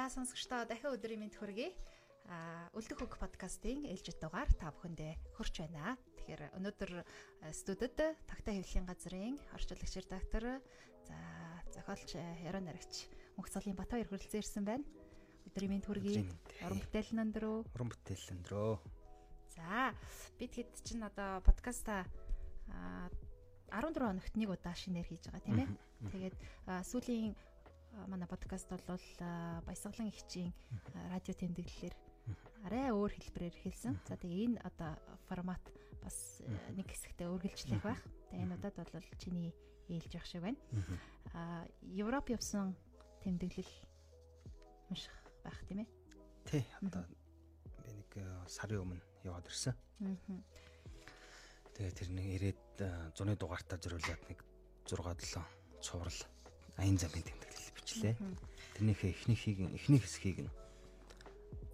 За сонсогчдоо дахин өдрийн мэнд хүргэе. А Үлдэх үг подкастын ээлжид дугаар та бүхэндээ хүрч байна. Тэгэхээр өнөөдөр студид Тагтаа хэвлэлийн газрын орчуулагч редактор за зохиолч Яруу наригч Мөнх цолын Батбаяр хүрэлцэн ирсэн байна. Өдрийн мэнд хүргэе. Уран бүтээл өндрөө. Уран бүтээл өндрөө. За бид хэд чинь одоо подкаста 14 хоногт нэг удаа шинээр хийж байгаа тийм ээ. Тэгээд сүүлийн манай подкаст бол баясгалан ихчийн радио тэмдэглэлээр арай өөр хэлбэрээр хэлсэн. За тэгээ энэ одоо формат бас нэг хэсэгтээ үргэлжлэх байх. Тэгээ энэ удаад бол чиний ээлж явах шиг байна. Аа Европ явсан тэмдэглэл унших байх тийм ээ. Тий. Одоо би нэг сарын өмнө яваад ирсэн. Тэгээ тэр нэг ирээд зуны дугаартаа зориулаад нэг 6 7 цуврал аян замын тэмдэглэл бичлээ. Тэрнийхээ эхнийхийг эхний хэсгийг нь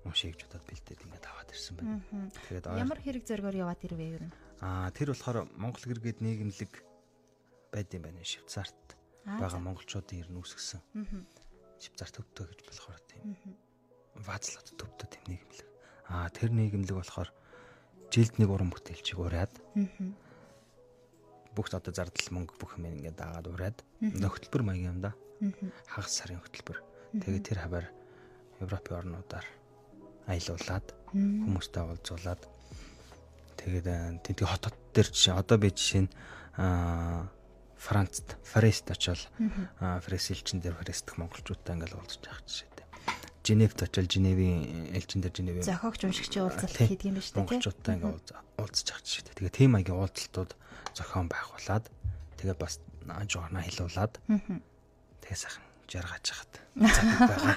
уншиж бодоод бэлдээд ингээд аваад ирсэн байна. Тэгээд ямар хэрэг зоргоор яваад ирвэ юу? Аа тэр болохоор Монгол гэргээд нийгэмлэг байд юм байна Швейцарт байгаа монголчуудын ер нь үүсгэсэн. Швейцар төвтэй гэж болохоор тийм. Вазлот төвтэй тийм нийгэмлэг. Аа тэр нийгэмлэг болохоор жилд нэг уран бүтээлчийг ураад бүх одоо зардал мөнгө бүх юм ингээд дагаад ураад хөтөлбөр маягийн юм да. Хагас сарын хөтөлбөр. Тэгээд тэр хавар Европын орнуудаар аялуулад хүмүүстэй уулзуулад тэгээд тэдний хотод дээр жишээ одоо би жишээ нь Францд Фрест очил Фрест элчин дээр Фрестх монголчуудтай ингээл уулзж явах жишээтэй. Женевт очил Женевийн элчин дээр Женевийн зохиогч уншигчийн уулзалт хийдэг юм байна шүү дээ. Монголчуудтай ингээл уулзж явах жишээтэй. Тэгээ тийм маягийн уулзалтууд зохион байгуулад тэгээ бас жуурна хилуулад тэгээ сайхан жаргаж хахад.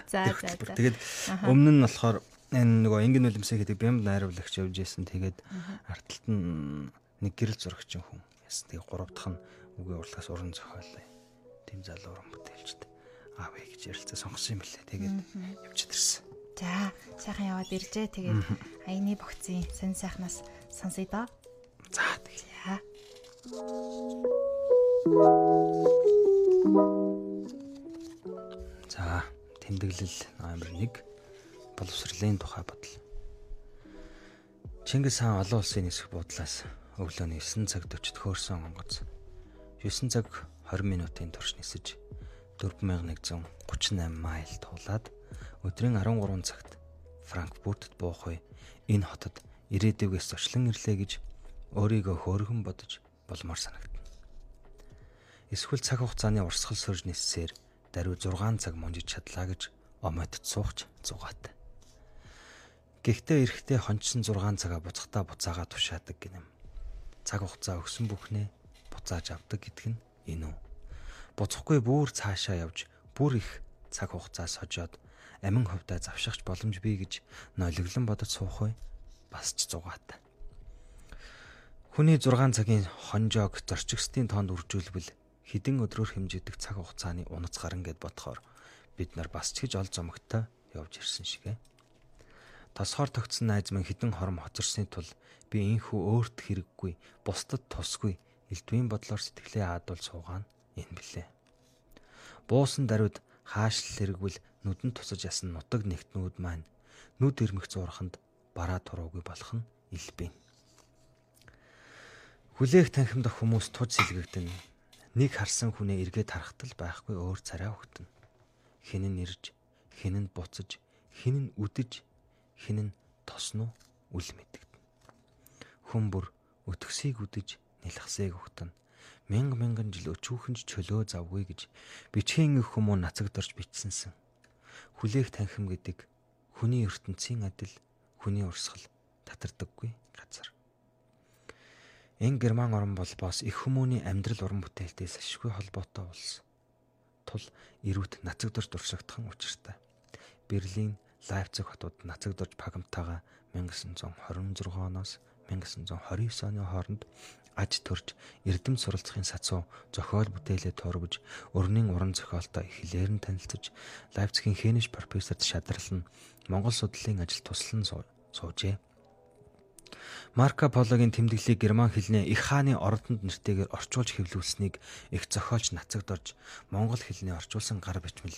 За за за. Тэгээд өмнө нь болохоор энэ нөгөө ингэн үлэмсээ гэдэг бямд найруулагч явж исэн. Тэгээд арталт нь нэг гэрэл зурагчин хүн. Яс тэгээ гурав дахь нь үгийн урлагаас уран зохиолоо. Тим залуу уран бүтээлчтэй. Аав ээ гэж ярилцаа сонгосон юм билээ. Тэгээд явж ирсэн. За сайхан яваад иржээ. Тэгээд аяны богцын сэн сайхнаас сонсъё доо. За тэгээ. За тэмдэглэл номер 1 боловсролын тухай бодол. Чингис хаан олон улсын нисэх буудлаас өглөө 9 цаг 40-д хөөрсөн онгоц 9 цаг 20 минутын турш нисэж 4138 майл туулаад өдрийн 13 цагт Франкфуртд буух үе энэ хотод ирээдүгээс зочлон ирлээ гэж өөрийгөө хөөргөн бодож болмоор санагдана. Эсвэл цаг хугацааны урсгал сөрж ниссээр даруй 6 цаг мунжиж чадлаа гэж омойтд суухч зугаатай. Гэхдээ эрэхтэй хончсон 6 цагаа буцахтаа буцаага тушаадаг гинэм. Цаг хугацаа өгсөн бүхнээ буцааж авдаг гэдг нь энэ үү. Буцахгүй бүр цаашаа явж бүр их цаг хугацаа сожоод амин хувьдаа завшигч боломж бий гэж нойлоглон бодож суух бай бас ч зугаатай. Хүний 6 цагийн хонжоог зорчигчдын тоонд үржүүлбэл хідэн өдрөөр хэмжигдэх цаг хугацааны унац гарan гэд бодохоор бид нар бас ч гэж ол зомогтой явж ирсэн шигэ. Тосхоор тогтсон найз минь хідэн хором хоцорсны тул би инхүү өөрт хэрэггүй, бусдад тусгүй элдвийн бодлоор сэтгэлээ аадуул суугаан энэ блэ. Буусан даруйд хаашлал хэрэгвэл нүдэн тусаж ясан нутаг нэгтнүүд маань нүд ирмэх зурханд бараа туруугүй болох нь илбэн. Хүлээх танхимдах хүмүүс туж сэлгэгдэн нэг харсан хүнээ эргээд харахтал байхгүй өөр царай өгтөн. Хинэн ирж, хинэн буцаж, хинэн үдэж хин нь тосноо үл мэдэгдэн. Хүн бүр өтгсийг үдэж нэлхсээг өгтөн. Мянга мянган жил өчүүхэнж чөлөө завгүй гэж бичгийн их хүмүүн нацагдорж бичсэнсэн. Хүлээх танхим гэдэг хүний ертөнцийн адил хүний урсгал татардаггүй газар. Энэ герман орн бол бас их хүмүүний амьдрал уран бүтээлтээс ашиггүй холбоотой улс. тул эрүүт нацагдорж дурсагдхан учиртай. Берлин, Лайпциг хотууд нацагдорж пагамтайгаа 1926 оноос 1929 оны хооронд аж төрж эрдэм суралцахын сацуу зохиол бүтээлээ турвж өрнийн уран зохиолтой эхлээр нь танилцж Лайпцигийн Хэниш профессорт шадрал нь Монгол судлалын ажил туслан суужээ. Марко Пологийн тэмдэглэлийг герман хэлний их хааны ордонд нэртэйгээр орчуулж хэвлүүлсэнийг их зохиолч нацагдорж монгол хэлний орчуулсан гар бичмэл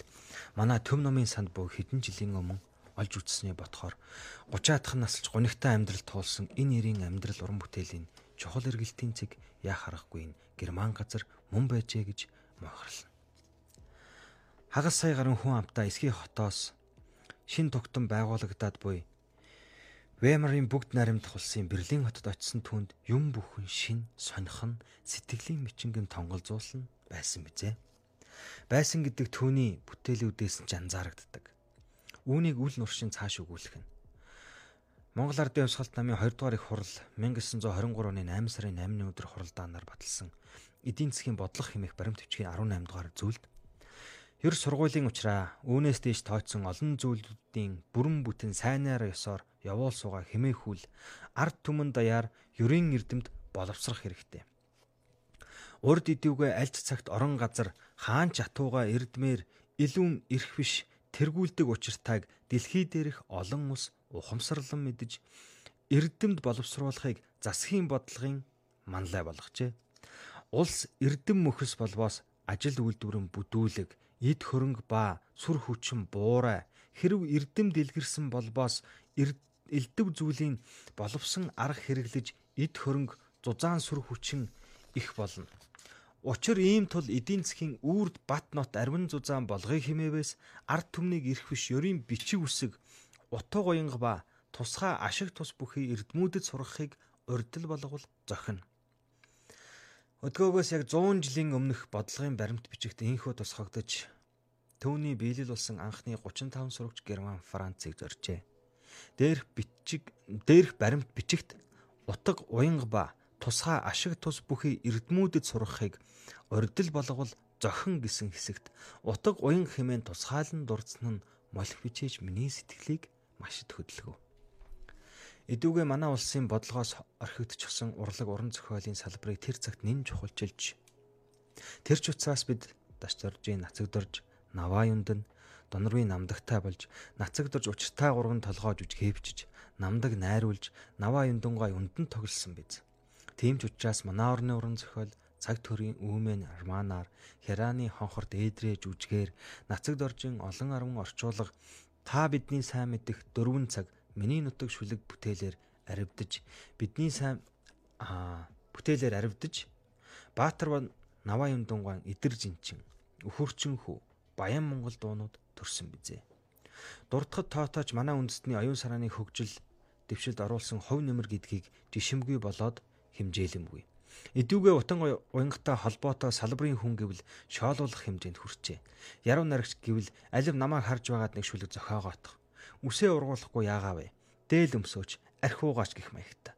манай төв номын санд буй хэдэн жилийн өмнө олж үзснээ ботхоор 30-аадхан насч гунигтай амьдрал туулсан энэ нэрийн амьдрал уран бүтээлийн чухал эргэлтийн цэг яах аргагүй нь герман газар мөн байжээ гэж мохорлоо. Хагас сая гаруй хүн амтаа эсхий хотоос шин тогтон байгуулагдаад буй Вэмерийн бүгд наримдах улсын Берлин хотод очисон түнд юм бүхэн шин сонихон сэтгэлийн мичингэн тонголзуулсан байсан бизээ. Байсан гэдэг түүний бүтээлүүдээс ч анзаарагддаг. Үүнийг үл нуршин цааш өгүүлэх нь. Монгол Ардын Хувьсгалт намын 2 дугаар их хурал 1923 оны 8 сарын 8-ны өдөр хуралдаанаар баталсан эдийн засгийн бодлого хэмээх баримт бичгийн 18 дугаар зүйлд Ер сургуулийн учраас үүнээс дээш тооцсон олон зүйлүүдийн бүрэн бүтэн сайнаар ёсоор явуул суугаа хэмээхүүл ард түмэн даяар ерийн эрдэмт боловсрох хэрэгтэй. Урд идэвгүй альч цагт орон газар хаан ч атууга эрдмээр илүүн эрх биш тэргүүлдэг учиртайг дэлхий дээрх олон ус ухамсарлан мэдж эрдэмд боловсруулахыг засгийн бодлогын манлай болгожээ. Улс эрдэм мөхөс болбоос ажил үйлдвэрэн бүдүүлэг эд хөрөнгө ба сүр хүчин буурай хэрв эрдэм дэлгэрсэн болбоос элдв зүйлийн боловсон арга хэрэглэж эд хөрөнгө зузаан сүр хүчин их болно. Учир ийм тул эдийн засгийн үрд бат нот арвин зузаан болгоё химээвээс ард түмнийг ирэх биш ёрийн бичиг үсэг утга уянга ба тусгай ашиг тус бүхий эрдмүүдэд сургахыг урдл болгол зохино. Өдгөөгөөс яг 100 жилийн өмнөх бодлогын баримт бичигт инхүү тусгагдж төвний биелэл болсон анхны 35 сурагч Герман Францыг зоржээ. Дээрх бичиг дээрх баримт бичигт утга уянга ба тусгай ашиг тус бүхий эрдмүүдэд сургахыг урдл болгол зохин гэсэн хэсэгт утга уянга хэмээн тусгаалan дурдсан нь молих бичээж миний сэтгэлийг маш их хөдөлгөв. Эдүүгээ манай улсын бодлогоос орхигдчихсан урлаг уран зохиолын салбарыг тэр цагт нэн чухалчилж тэр ч утсаас бид дашчоржийн нацагдорж наваа юндэн донорвын намдагтай болж нацагдорж учиртай гурван толгоож үж хэвчиж намдаг найруулж наваа юндангой ундан тоглосон биз. Тийм ч учраас манай орны уран зохиол цаг төрийн үүмэн арманаар хераны хонхорт ээдрэж үжгээр нацагдоржийн олон арван орчуулга та бидний сайн мэдих дөрвөн цаг миний нутаг шүлэг бүтээлээр аривдж бидний сайн аа бүтээлээр аривдж Баатар Наваа юм дунган идэр жинчин өхөрчин хүү Баян Монгол дуунууд төрсөн бизээ. Дурдхад тоотооч манай үндэстний оюун санааны хөгжил дэвшилд оруулсан хов нэмэр гэдгийг жишимгүй болоод химжээлэмгүй. Эдүүгээ утан уянгатай холбоотой салбарын хүн гэвэл шоолуулах хэмжээнд хүрчээ. Яруу нарагч гэвэл алив намайг харж байгаад нэг шүлэг зохиогоотох үсээ ургуулахгүй яагаа вэ? Дээл өмсөөч, архиугаач гих маягтай.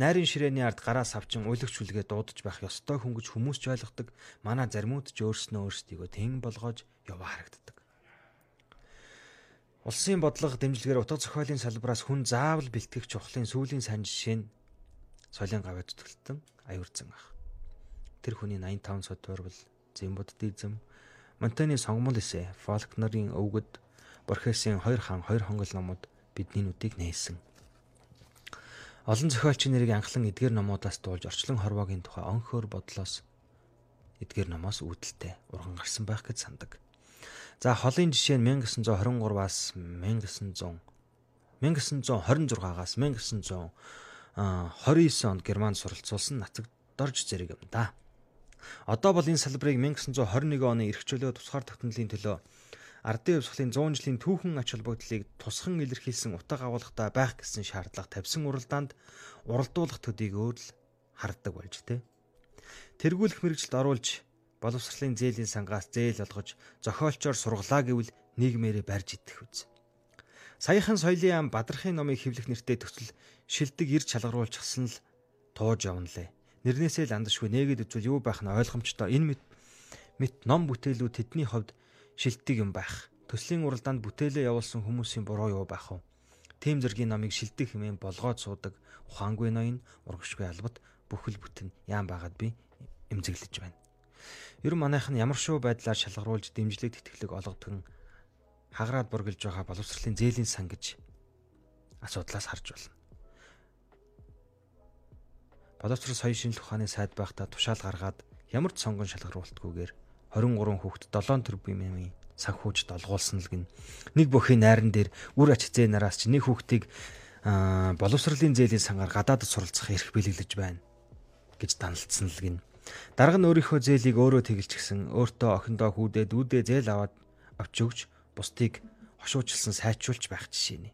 Найрын ширээний ард гараас авчин уйлагч хүлгээ дуудаж байх ёстой хүн гэж хүмүүс ч ойлгодог. Манай заримуд ч өөрснөө өөрсдийгөө тэн болгож яваа харагддаг. Улсын бодлого дэмжлэгээр утга зохиолын салбараас хүн заавал бэлтгэх чухлын сүүлийн сайн жишээ нь солийн гавьяа зүтгэлтэн аюурзан ах. Тэр хүний 85 сод турвал зэм буддизм, Монтаны сонгомол эсэ, Фолкнерийн өвгөд Борхесын хоёр хаан хоёр хонгол номууд бидний нүдийг нээсэн. Олон зохиолчийн нэрийг анхлан эдгээр номуудаас дуулж орчлон хорвоогийн тухай онхоор бодлоос эдгээр номоос үүдэлтэй урган гарсан байх гэж сандаг. За холын жишээ нь 1923-аас 1900 1926-аас 1929 онд Германд суралцуулсан нацаг дорж зэрэг юм да. Одоо бол энэ салбарыг 1921 оны эрх чөлөө тусгаар тогтнолын төлөө ардын хувьсгалын 100 жилийн түүхэн ач холбогдлыг тусхан илэрхийлсэн утга агуулгатай байх гэсэн шаардлага тавьсан уралдаанд уралдуулах төдийг өөр л харддаг болж тэ. Тэргүүлэх мэрэгчлд оруулж боловсролын зээлийн сангаас зээл олгож зохиолчоор сургалаа гэвэл нийгмээрээ барьж идэх үз. Саяхан соёлын ам бадрахын номыг хэвлэх нэртэй төсөл шилдэг ирж шалгаруулчихсан л тууж явна лээ. Нэрнээсээ л андашгүй нээгээд үзвэл юу байх нь ойлгомжтой. Энэ мэт ном бүтээлүүд тэдний хувьд шилдэг юм байх. Төслийн уралдаанд бүтээлээ явуулсан хүмүүсийн буруу юу байх вэ? Тим зэргийн номыг шилдэг хэмээн болгоод суудаг ухаангүй ноён урагшгүй албат бүхэл бүтэн яам байгаад би эмзэглэж байна. Ер нь манайх нь ямар шоу байдлаар шалгаруулж дэмжлэг тэтгэлэг олгодгон хагараад бүргэлж байгаа боловсролын зээлийн сан гэж асуудлаас харж байна. Боловсрол соёлын шинжилх ухааны сайд байхдаа тушаал гаргаад ямар ч сонгон шалгаруултгүйгээр 23 хүүхэд 7 тэрбумын санхүүж долгуулсан л гин. Нэг бүхийн найран дээр үр ач зээ нараас ч нэг хүүхдийг боловсролын зээлийн сангаар гадаадд суралцах эрх бэлэглэж байна гэж даналдсан л гин. Дарга нь өөрийнхөө зээлийг өөрөө тэгэлж гисэн өөртөө охиндоо хүүдээ дүүдээ зээл аваад авч өгч бусдыг хошуучилсан сайжруулж байх жишээ нэ.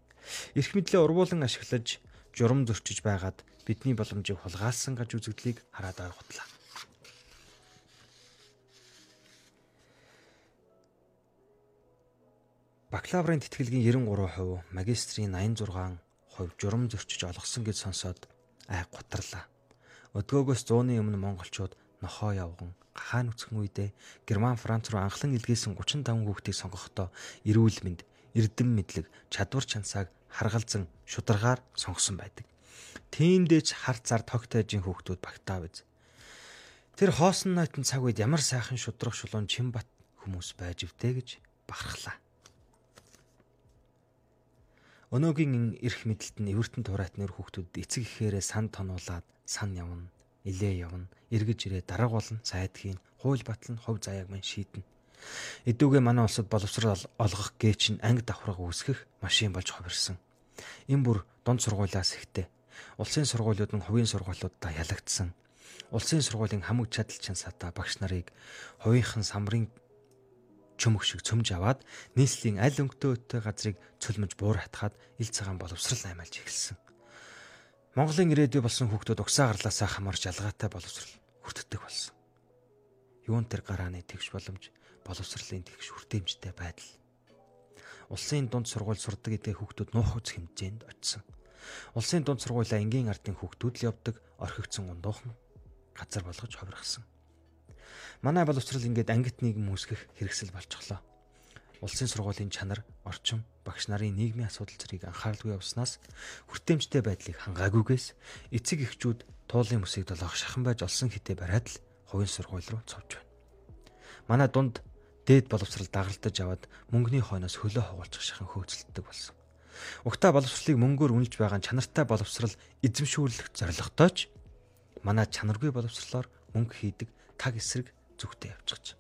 Эрх мэдлээ ургуулan ашиглаж журам зөрчиж байгаад бидний боломжийг хулгайлсан гаж үзэгдлийг хараад ойрготлаа. Бакалаврын тэтгэлгийн 93%, магистрийн 86% журам зөрчиж олгосон гэж сонсоод ай гутарлаа. Өдгөөгөөс 100-ны өмнө монголчууд нохоо явган гахаан үцхэн үедээ Герман Франц руу анхлан илгээсэн 35 хүүхдийг сонгохдоо эрүүл мэнд, эрдэм мэдлэг, чадвар чансааг харгалзан шударгаар сонгосон байдаг. Тиймдээч хар зар тогтойжийн хүүхдүүд багтаа биз. Тэр хоосон нойтон цаг үед ямар сайхан шудрах шулуун Чимбат хүмүүс байж втэ гэж бахархлаа. Өнөөгийн эрх мэдэлт нь эвэртэн тураатнэр хүүхдүүд эцэг ихээрээ сан тонуулаад сан явна, илээ явна, эргэж ирээ дараагуулна, сайдхийн, хууль батлан, хувь заяаг мань шийднэ. Эдүүгээ манай улсад боловсрол олгох гээч нь анги давхраг үүсгэх машин болж хувирсан. Энэ бүр дунд сургуулиас ихтэй улсын сургуулиуд нь хувийн сургуулиудаа ялагдсан. Улсын сургуулийн хамаг чадал чансаатай багш нарыг хувийнхан самрын чөмөх шиг цөмж аваад нийслэлийн аль өнгөтэй газрыг цөлмөж буур хатгаад ил цагаан боловсрал аймалж эхэлсэн. Монголын ирээдүй болсон хүүхдүүд угсаа гарлаасаа хамаарч ялгаатай боловсрал хүртдэг болсон. Юун тэр гарааны тэгш боломж боловсролын тэгш хүртээмжтэй байдал. Улсын дунд сургууль сурдаг эдгээр хүүхдүүд нуух үз хэмжээнд очисон. Улсын дунд сургуулиа энгийн ардын хүүхдүүд л явдаг орхигдсон ундуухан газар болгож хувиргасан. Манай боловсрал ингээд ангит нийгэм үүсгэх хэрэгсэл болчихлоо. Улсын сургуулийн чанар, орчин, багш нарын нийгмийн асуудал зэрэг анхааралгүй явснаас хүртээмжтэй байдлыг хангаагүйгээс эцэг эхчүүд туулын мөсийг долоох шахан байж олсон хитэ бариад л хувийн сургууль руу цовж байна. Манай дунд дээд боловсрал дагалдаж аваад мөнгөний хойноос хөлөө хугалчих шахан хөөцөлддөг болсон. Угтаа боловсролыг мөнгөөр үнэлж байгаа чанартай боловсрал эзэмшүүлэх зорилготой ч манай чанаргүй боловсрлоор мөнгө хийдэг таг эсрэг зүгтээ явчихж.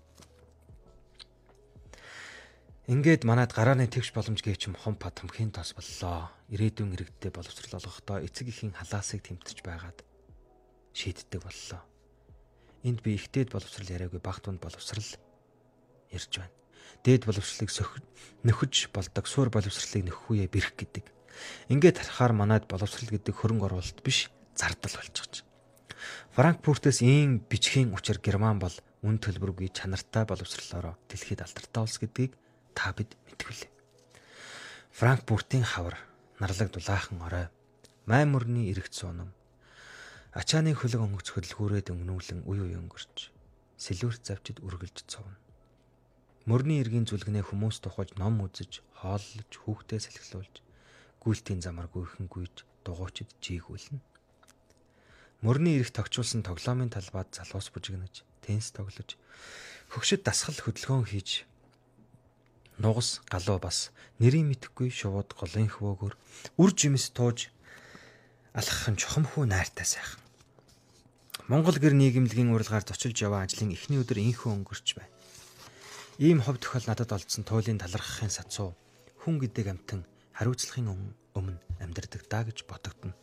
Ингээд манад гарааны тэгш боломж гээчм хом пад хамхийн тос боллоо. Ирээдүйн иргэдтэй боловсрал олгохдоо эцэг ихийн халаасыг тэмтэж байгаад шийддэг боллоо. Энд би ихтэйд боловсрал яриагүй багт тунд боловсрал ярьж байна дээд боловсролыг нөхөж болдог суур боловсролыг нөхөх үе бэрх гэдэг. Ингээд харахаар манайд боловсрол гэдэг хөрөнгө оруулалт биш зардал болчихж. Франкфуртээс ийм бичгийн учир Герман бол үн төлбөргүй чанартай боловсрлороо дэлхийд алдартай улс гэдгийг та бид мэдгүлээ. Франкфуртын хавар, нарлаг дулаахан орой, майн мөрний эрэгт суунам, ачааны хөлөг онгоц хөдөлгүүрээд өнгнүүлэн уй уй өнгөрч, сэлүүрт завчид үргэлж цовно. Мөрний эргийн зүлгэнээ хүмүүс тухаж ном үзэж, хооллож, хүүхдээ салхилуулж, гүйлтийн замаар гүйхэн гүйж, дугуйчид жийгүүлнэ. Мөрний эрх тогтчулсан тоглоомын талбайд залуус бужигнаж, теннис тоглож, хөгшөд дасгал хөдөлгөөн хийж, нугас, галуу бас нэрийн мэдхгүй шувууд голын хөвөөгөр үр жимс тууж алхах нь чухамхүү найртай сайхан. Монгол гэр нийгэмлэгийн урилгаар зочилж яваа ажлын эхний өдөр инхүү өнгөрч байна. Ийм хов тохиол надад олдсон туйлын талархахын сацуу хүн гэдэг амтан хариуцлагын өмнө амьдардаг даа гэж ботогдно.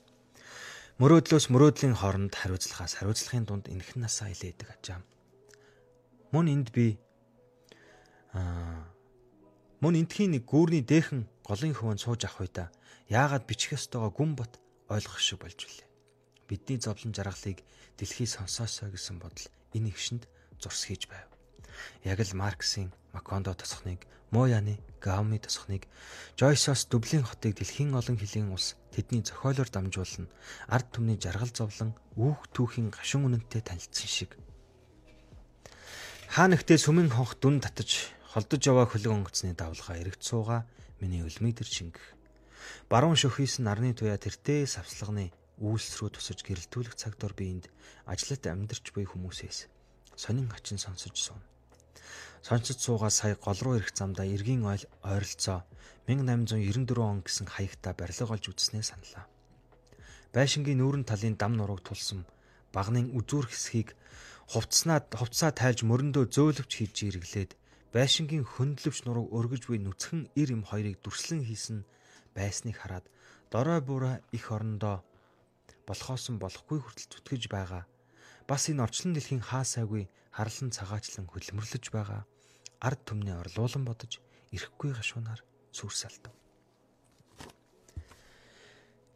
Мөрөөдлөөс мөрөөдлийн хооронд хариуцлагаас хариуцлагын дунд энхэн насаа илээдэг ажаам. Мөн энд би аа мөн эндхийн нэг гүүрний дээхэн голын хөвөнд сууж авах үедээ яагаад бичих ёстойгоо гүн бот ойлгох шиг болж билээ. Бидний зовлон жаргалыг дэлхий сонсоосоо гэсэн бодол энэ өвшөнд зурс хийж байв. Яг л Марксийн Макондо тосхныг, Мояны Гауми тосхныг, Жойсоос Дублин хотыг дэлхийн олон хилийн улс тэдний зохиолоор дамжуулна. Ард түмний жаргал зовлон, үүх түүхийн гашуун үнэнтэй танилцсан шиг. Хаа нэгтээ сүмэн хонх дүн татаж холдож яваа хөлөг онгоцны давлгаа эргэж сууга миний өлмийг төр шингэх. Баруун шөхийс нарны туяа тэртээ савслагны үйлс рүү тусаж гэрэлтүүлэх цаг дор биеинд ажиллат амьдарч буй хүмүүсээс сонин хачин сонсож суун. Сонсож суугаа сая гол руу ирэх замдаа эргийн ойл ойролцоо 1894 он гэсэн хаягта барилга олж үзснээ саналаа. Байшингийн нүүрэн талын дам нурууг тулсан багнын үзүүр хэсгийг хувцснаа хувцсаа тайлж мөрөндөө зөөлөвч хийж ирэглээд байшингийн хөндлөвч нурууг өргөж буй нүцгэн ир юм хоёрыг дүрслэн хийсэн байсныг хараад дорой бураа их орондоо болохоосон болохгүй хүртэл зүтгэж байгаа. Бас энэ орчлон дэлхийн хаасаагүй харлан цагаачлан хөлмөрлөж байгаа. Ард түмний орлуулан бодож ирэхгүй гашуунаар сүрсэлдэв.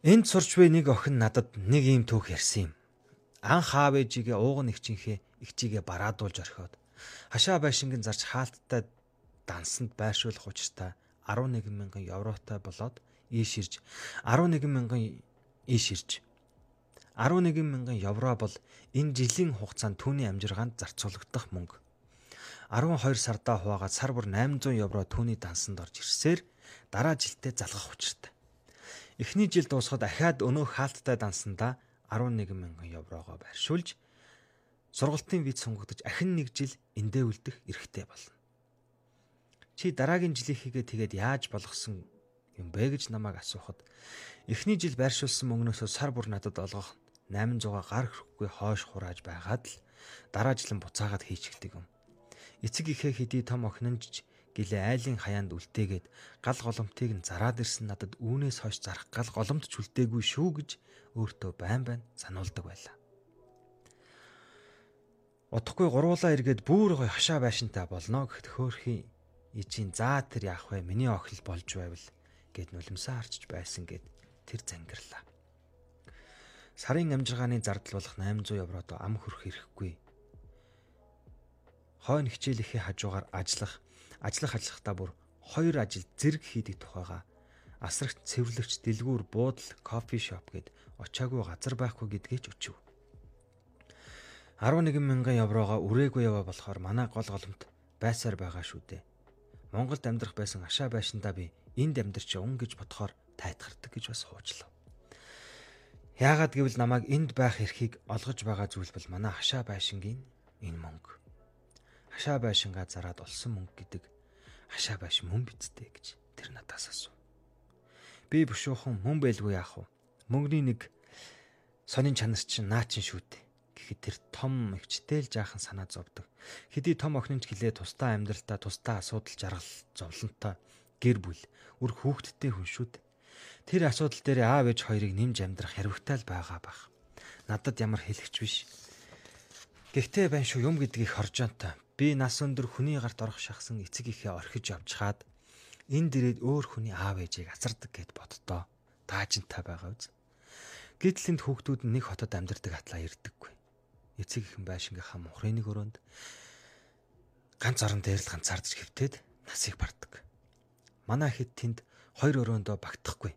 Энд сурч буй нэг охин надад нэг ийм түүх ярьсан юм анх аав ээжигээ ууган нэгчинхээ ихчигээ бараадуулж орхиод хашаа байшингийн зарж хаалттай дансанд байршуулах учиртай 11 мянган евротой болоод ийш ирж 11 мянган ийш ирж 11 мянган евро бол энэ жилийн хугацаанд түүний амжиргаанд зарцуулагдах мөнгө. 12 сардаа хуваагаад сар бүр 800 евро түүний дансанд орж ирсээр дараа жилдээ залгах учиртай. Эхний жил дуусахад ахаад өнөө хаалттай дансандаа 11 мянган еврогоо байршуулж сургалтын виз сонгогдож ахин нэг жил эндээ үлдэх эрхтэй болно. Чи дараагийн жилийнхийгээ тэгээд яаж болгосон юм бэ гэж намайг асуухад эхний жил байршуулсан мөнгнөөсөө сар бүр надад олгох 800 гар хөрөхгүй хойш хурааж байгаад л дараа жилэн буцаагаад хийчихдэг юм. Эцэг ихээ хэдий том охинонж гэлээ айлын хаяанд үлдээгээд гал голомтыг нь зараад ирсэн надад үүнээс хойш зарах гал голомт ч үлдээгүй шүү гэж өөртөө байн байн сануулдаг байлаа. Утгагүй гуруулаа эргээд бүр гой хашаа байшинтай болно гэхэд хөөрхийн ичийн заа тэр яах вэ миний охил болж байвал гэд нулимсаа харчж байсан гэд тэр зангирлаа. Сарын амжиргааны зардал болох 800 еврото ам хөрөх ирэхгүй. Хойно хичээлийнхээ хажуугаар ажиллах, ажиллах ажиллахдаа бүр хоёр ажил зэрэг хийдэг тухайга асрагт цэвэрлэгч дэлгүүр буудал кофе шоп гэд очаагүй газар байхгүй гэдгээ ч өчөв. 11 мянган еврогоо үрээгүй яваа болохоор манай гол голомт байсаар байгаа шүү дээ. Монголд амьдрах байсан ашаа байшиндаа би энд амьдарч явна гэж бодохоор тайтгардаг гэж бас хуучлаа. Яагаад гэвэл намайг энд байх эрхийг олгож байгаа зүйл бол манай хашаа байшингийн энэ мөнгө. Хашаа байшингаа зараад олсон мөнгө гэдэг хашаа байшин мөн бидтэй гэж тэр надаас асуув. Би бушуухан мөн байлгүй яах вэ? Мөнгөний нэг сонин чанар чинь наа чин шүү дээ. Гэхэд тэр том өвчтэй л жаахан санаа зовдөг. Хэдий том охинч гэлээ тусдаа амьдралтаа тусдаа асуудал жаргал зовлонтой гэр бүл үр хүүхэдтэй хүн шүү дээ. Тэр асуудал дээр аав ээж хоёрыг нэмж амьдрах хариугтай л байгаа бах. Надад ямар хэлэгч биш. Гэхдээ байна шүү юм гэдгийг хоржоонтой. Би нас өндөр хүний гарт орох шахсан эцэг ихээ орхиж явж хаад энд ирээд өөр хүний аав ээжийг асардаг гэд боддоо. Таажинтай байгаа үз. Гэтэл энд хүүхдүүд нэг хотод амьдардаг атлаа ирдэггүй. Эцэг ихэн байшингийнхаа мухрын нэг өрөөнд ганц орон дээр л ганцаардж хөвтөд насыг бардаг. Манай хэд тэнд хоёр өрөөндөө багтахгүй.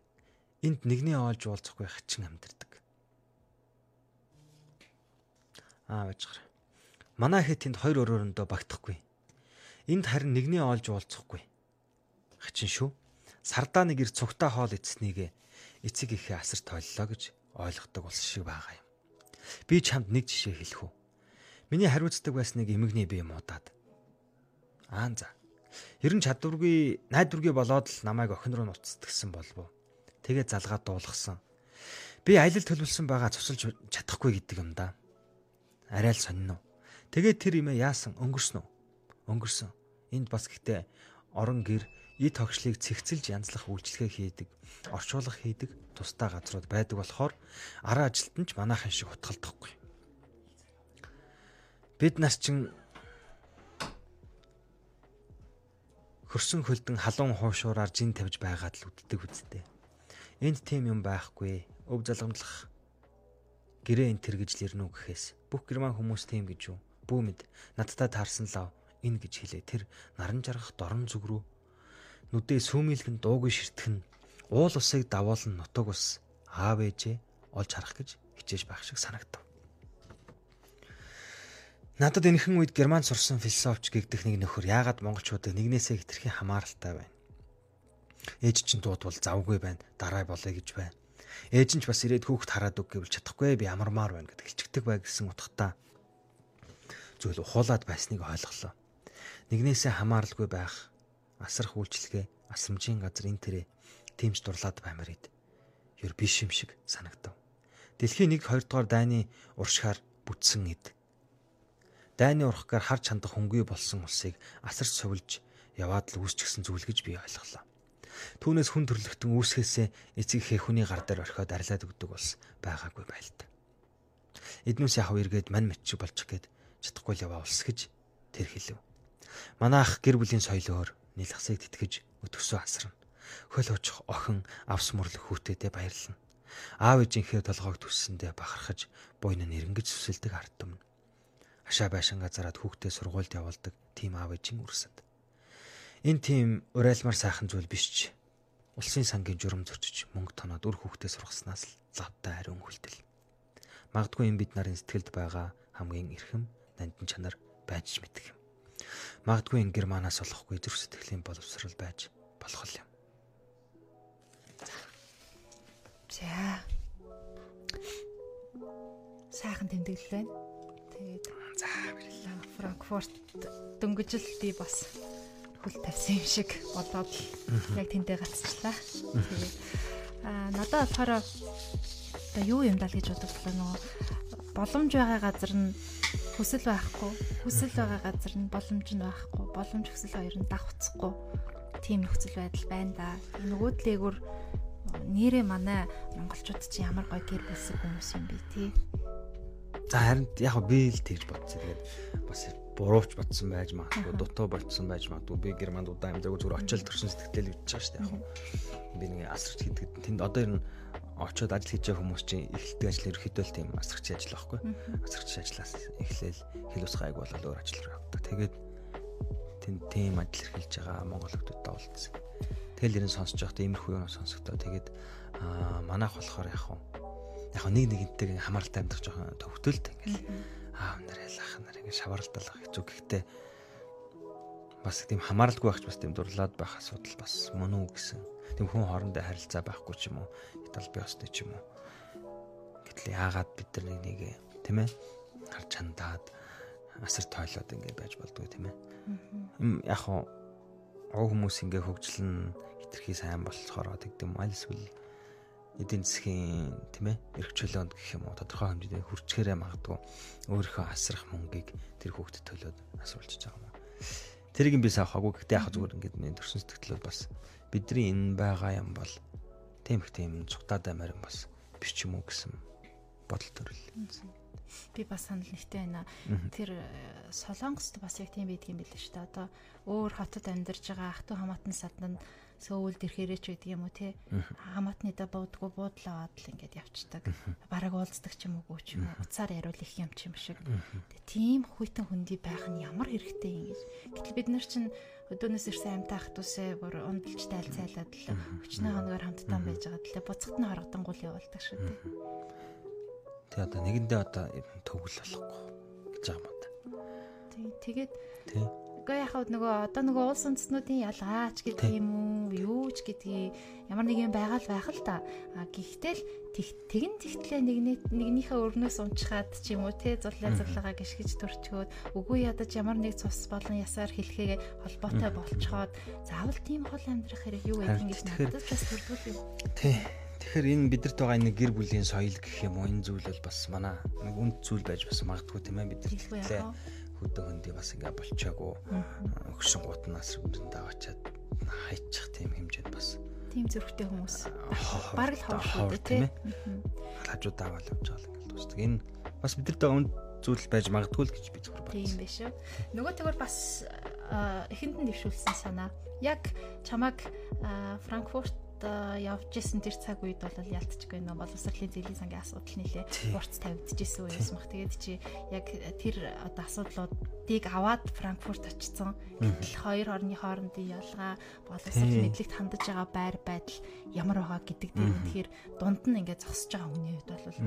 Энд нэгний оолж уулзахгүй хачин амьдардаг. Аа бачгаар. Манай хэд тэнд хоёр өрөөндөө багтахгүй. Энд харин нэгний оолж уулзахгүй хачин шүү. Сардаа нэг ир цугтаа хоол идснийг эцэг ихээ асар тойллоо гэж ойлгодог улс шиг байгаа юм. Би чамд нэг жишээ хэлэх үү. Миний хариуцдаг байсныг эмэгний бие муудаад. Аа за. Ер нь чадваргүй, найдваргүй болоод л намайг охин руу нуцтгсан болов. Тэгээ залгаад дуулгасан. Би аялал төлөвлөсөн байгаа цусалж чадахгүй гэдэг юм да. Арай л сонин уу. Тэгээд тэр имээ яасан өнгөрсөн үү? Өнгөрсөн. Энд бас гэхдээ орон гэр эд тогшлыг цэгцэлж янзлах үйлчлэгээ хийдэг, орчуулга хийдэг тусдаа газрууд байдаг болохоор араа ажилт нь ч манайхан шиг утгалдахгүй. Бид нар чин хөрсөн хөлдөн халуун хуушураар жин тавьж байгаад л үддэг үсттэй. Энд тийм юм байхгүй. Өв залгамжлах гэрээ энэ тэр гэж лэрнүү гэхээс бүх герман хүмүүс тийм гэж юу? Бүүмэд надтай таарсан лав энэ гэж хэлээ. Тэр наран жаргах дорн зүг рүү нүдээ сүүмийлгэн дуугүй ширтгэн уул усыг давуулан нутаг ус аав ээжээ олж харах гэж хичээж байх шиг санагдав. Надад энэхэн үед герман сурсан философч гэгдэх нэг нөхөр яагаад монголчуудыг нэгнээсээ хитрхи хамааралтай байна. Ээж чинь дуудвал завгүй байна, дараа болъё гэж байна. Ээж нь ч бас ирээд хүүхд хараад үг гэвэл чадахгүй би амармаар байна гэд хэлчихдэг бай гэсэн утгатай зүйл ухуулаад байсныг ойлголоо. Нэгнээсээ хамааралгүй байх асрах үйлчлэгээ асрамжийн газар энэ тэрэ тимч дурлаад баймаар ид. Ер биш юм шиг санагдав. Дэлхийн 1 2 дугаар дайны уршихаар бүтсэн эд дайны урхгаар харж хандах хөнгүй болсон улсыг асарч сувилж яваад л үүсчихсэн зүйл гэж би ойлголоо. Түүнээс хүн төрлөختөн үүсгэсээ эцэг хэхүний гар дээр орхиод арилаад өгдөг бас байгаагүй байлт. Эднүс яхав эргээд мань мэтчиг болчих гээд чадахгүй л яваа улс гэж тэр хэлв. Манайх гэр бүлийн соёлоор нэлхсыг тэтгэж өтгсөө асарна. Хөл очих охин авс мөрлөх хүүтэдээ баярлна. Аав ээжийнхээ толгойг төссөндөө бахархаж буйн нэрэнгэж сүсэлдэг ард түмэн хашаа байшингаа зараад хүүхдээ сургуульд явуулдаг тийм аав ээжийн үрсэд. Энэ тийм урайлмар сайхан зүйл биш ч улсын сангийн журам зөрчиж мөнгө тоноод үр хүүхдээ сургаснаас л лавтай ариун хүлтэл. Магдгүй юм бид нарын сэтгэлд байгаа хамгийн эрхэм нандин чанар байж мэдэх юм. Магдгүй ин германаас болохгүй зүрх сэтгэлийн боловсрал байж болох юм. За. Сайхан тэмдэглэл байна. Тэгээд За баярлалаа. Франкфурт дөнгөжл би бас хөл тавьсан юм шиг бодоод яг тэндээ гацчлаа. Тэгээд аа надад болохоор одоо юу юм даа гэж бодлоо нөгөө боломж байгаа газар нь хүсэл байхгүй хүсэл байгаа газар нь боломж нь байхгүй боломж хүсэл хоёр нь давхцахгүй тийм нөхцөл байдал байна да. Нөгөө дээгүр нэрээ манай монголчууд чи ямар гоё гэр бүлсэг хүмүүс юм бэ тий. За харин яг би л тэгж бодсон. Тэгээд бас буруувч бодсон байж магадгүй, дутуу болцсон байж магадгүй. Би германд удаан амьдаргүй зүгээр очил төрсөн сэтгэлтэй л үтж байгаа шүү дээ. Яг би нэг асарч хийдэг. Тэнд одоо ер нь очиод ажил хийж байгаа хүмүүс чинь эхэлдэг ажил ерөөхдөө л тийм асарч ажил байхгүй. Асарч ажлаас эхлээл хэл ус гайг болол өөр ажил руу явдаг. Тэгээд тэнд тийм ажил эрхэлж байгаа монгол хүмүүстэй уулзсан. Тэгэл ерэн сонсож байхдаа иймэрхүү юм сонсогдоо. Тэгээд аа манайх болохоор яг хуу яг нэг нэгнтэйг хамааралтай амьдрах жоохон төвхтөлт ингээл аав нараа ах нараа ингээд шаваралтай л хэцүү гэхдээ бас тийм хамааралгүй байх ч бас тийм дурлаад байх асуудал бас мөн үү гэсэн. Тийм хүн хоорондоо харилцаа байхгүй ч юм уу, итал би остой ч юм уу. Гэтэл яагаад бид нар нэг нэг тийм ээ харж чандаад асар тойлоод ингээд байж болдгоо тийм ээ. Яг хоо хүмүүс ингээ хөгжлөн хитрхи сайн болохоор тэгдэм аль эсвэл эдийн засгийн тийм ээ эрх чөлөөнд гэх юм уу тодорхой хэмжээнд хүрчгээрээ магадгүй өөрийнхөө асрах мөнгийг тэр хүүхдэд төлөөд асуулж байгаа юм. Тэрийг би саахаагүй гэхдээ яг зүгээр ингээд миний төрсөн сэтгэлд бас бидний энэ байгаа юм бол тийм их тийм цугтаад аймаар юм бас биш ч юм уу гэсэн бодол төрөл. Би бас санал нэгтэй байна. Тэр э, Солонгост бас яг тийм байдгийн билээ шүү дээ. Одоо өөр хотод амьдарж байгаа ах トゥ хамаатан саднанд сөүлд ирэхээрээ ч гэдэг юм уу те хамаатны да буудгүй буудлаа аваад л ингээд явцдаг бараг уулздаг ч юм уу ч юм уу уцаар яриул их юм ч юм шиг. Тийм хүйтэн хөндөй байх нь ямар хэрэгтэй юм гэж. Гэтэл бид нар чинь өдөөнөөс ирсэн амтай ахтусээ бүр ундалж тайлцайлаад л өчнөө хоногоор хамтдаа байж байгаа. Тэлээ буцахт нь харагдангуул явуулдаг шүү дээ Тэгээ одоо нэгэндээ одоо төгөл болохгүй гэж байгаа юм да. Тий тэгээд Гэхдээ яхад нөгөө одоо нөгөө улс үндэстнүүдийн ялгаач гэдэг юм уу, юу ч гэдгийг ямар нэг юм байгаа л байх л та. А гэхдээ л тэгэн тэгтлээ нэгний нэгнийхээ өрнөөс унчхаад ч юм уу те зуллаа зуллаагаа гიშгэж төрчгөөд үгүй ядаж ямар нэг цус болон ясаар хэлхээ холбоотой болцоход заавал тийм хол амьдрах хэрэг юу гэдэг ингэж надад бас төрдгөл юм. Тий. Тэгэхээр энэ бидэрт байгаа нэг гэр бүлийн соёл гэх юм уу энэ зүйл бол бас манай нэг үнд зүйл байж бас магадгүй тийм ээ бид тэр хөдөө хөндий бас ингээ болчоогүй өгшин гут нас үрэнд аваачаад хайчих тийм хэмжээнд бас тийм зөрхтэй хүмүүс баг л ховш тийм ээ хажууд даавал явж байгаа л ингээл дуустдаг энэ бас бидэрт өнд зүйл байж магадгүй л гэж би зөвхөн бодсон. Тийм биш үү. Нөгөө тэгвэр бас эхэнд нь дэвшүүлсэн санаа. Яг чамаг Франкфурт явж исэн тэр цаг үед бол ялтчихгүй нөө боловсролын зээлийн сангийн асуудал нэлээ урц тавигдчихсэн үеэс мах. Тэгээд чи яг тэр одоо асуудлуудыг аваад Франкфурт очсон. Гэтэл хоёр орны хоорондын ялгаа боловсрол мэдлэгт хандаж байгаа байр байдал ямар байгаа гэдэг дээр тэгэхээр дунд нь ингээд зогсож байгаа хүний хувьд бол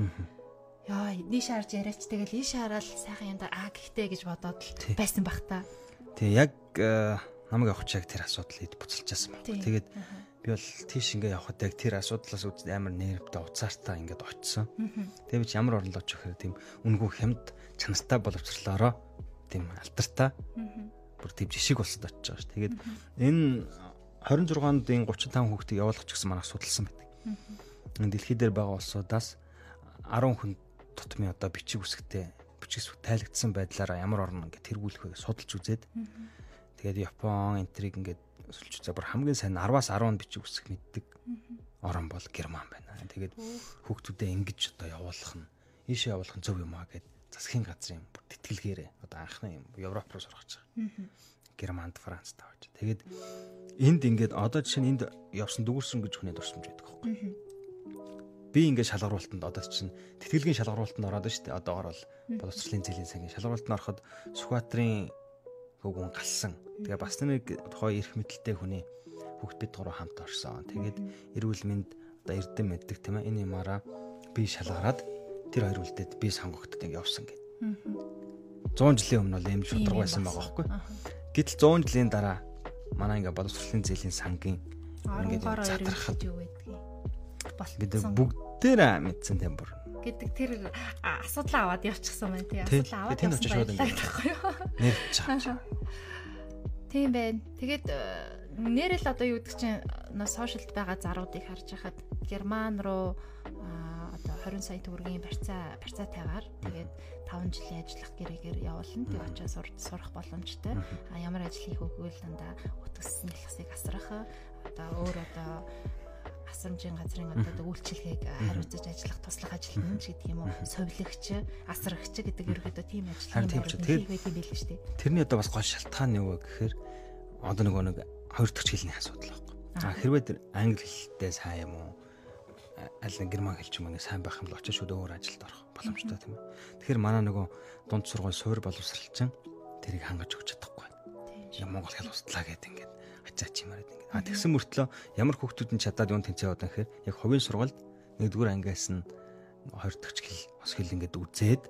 Яа, нийш харж яриач тэгэл ийш хараад сайхан янда аа гэхдээ гэж бодоод л байсан бах та. Тэгээ яг э, намайг явах чиг тэр асуудлыг буцалчаасан байна. Тэгээд би бол тийш ингээ явхад яг тэр асуудлаас үз амар нервтэй уцаартаа ингээд очсон. Тэгээ би ч ямар орлоо ч гэхээр тийм үнгүү хямд чанартай боловсрлоороо тийм алтартаа бүр тийм жишг болсод очиж байгаа ш. Тэгээд энэ 26-нд энэ 35 хүүхдийг явуулах гэсэн манайх судалсан байдаг. Дэлхий дээр байгаа улсуудаас 10 хүн тутмын одоо бичиг үсгтээ бичиг үсэг тайлагдсан байдлаараа ямар орн ингээд тэргүүлэх вэ судалж үзээд тэгээд Япон энтриг ингээд өсөлж үзээ бүр хамгийн сайн 10-аас 10 бичиг үсэг мэддэг орн бол Герман байна. Тэгээд хүүхдүүдээ ингэж одоо явуулах нь ийшээ явуулах нь зөв юм аа гэд засгийн газрын тэтгэлгээрээ одоо анхны Европ руу сургаж байгаа. Германд, Францд тавьж. Тэгээд энд ингээд одоо жишээ нь энд явсан дүүрсэн гэж хүний дурсамж байдаг байхгүй. Би ингээд шалгаруултанд одоо чинь тэтгэлгийн шалгаруултанд ороод дээ. Одоо орол боловсролын зэлийн сангийн шалгаруултанд ороход Сүхбаатарын хөвгүн галсан. Тэгээ бас нэг тухай эрх мэдэлтэй хүний хүүхд бид гурав хамт орсон. Тэгээд эрүүл мэнд одоо эрдэм мэддэг тийм ээ. Энэ юмараа би шалгараад тэр хоёр үлдээд би сонгогдод ингэ явсан гэд. 100 жилийн өмнө бол ийм шудраг байсан байгаа байхгүй. Гэтэл 100 жилийн дараа манай ингээ боловсролын зээлийн сангийн ингээд задрахад юу байдгийг бид бүгдээр мэдсэн тийм бүр гэдэг тэр асуудал аваад явчихсан байна тий асуудал аваад очиж шууд ингээд нэрч чаа. Тийм байна. Тэгээд нэрэл одоо юу гэдэг чинь сошиалд байгаа заруудыг харж хахад герман руу одоо 20 сая төгрөгийн барьцаа барьцаатайгаар тэгээд 5 жилийн ажиллах гэрээгээр явуулна. Тэг очиж сурах боломжтой. А ямар ажил хийх үгүй л дандаа утгасны хэлхсыг асрах одоо өөр одоо асрамжийн газрын одоо үйлчлэгийг хариуцаж ажиллах туслах ажилтнч гэдэг юм уу совилогч асрагч гэдэг ерөөдөө тийм ажил хийх байт юм шүү дээ. Тэрний одоо бас гол шалтгаан нь юу гэхээр одоо нөгөө нэг хоёр дахь хэлний асуудал байхгүй. А хэрвээ тэр англи хэлтэй сайн юм уу? Аль нэг герман хэлч юм нэг сайн байх юм бол очиж шууд өөр ажилд орох боломжтой тийм ээ. Тэгэхээр манай нөгөө дунд сургууль суур боловсралчин тэрийг хангаж өгч чадахгүй. Монгол хэл устлаа гэдэг ингээд ачаач юмараад. А тэгсэн мөртлөө ямар хүүхдүүд нь чадаад юун тэнцээ яваад гэхээр яг хувийн сургуульд нэгдүгээр ангиас нь хоёр дахь хэл бас хэл ингээд үзээд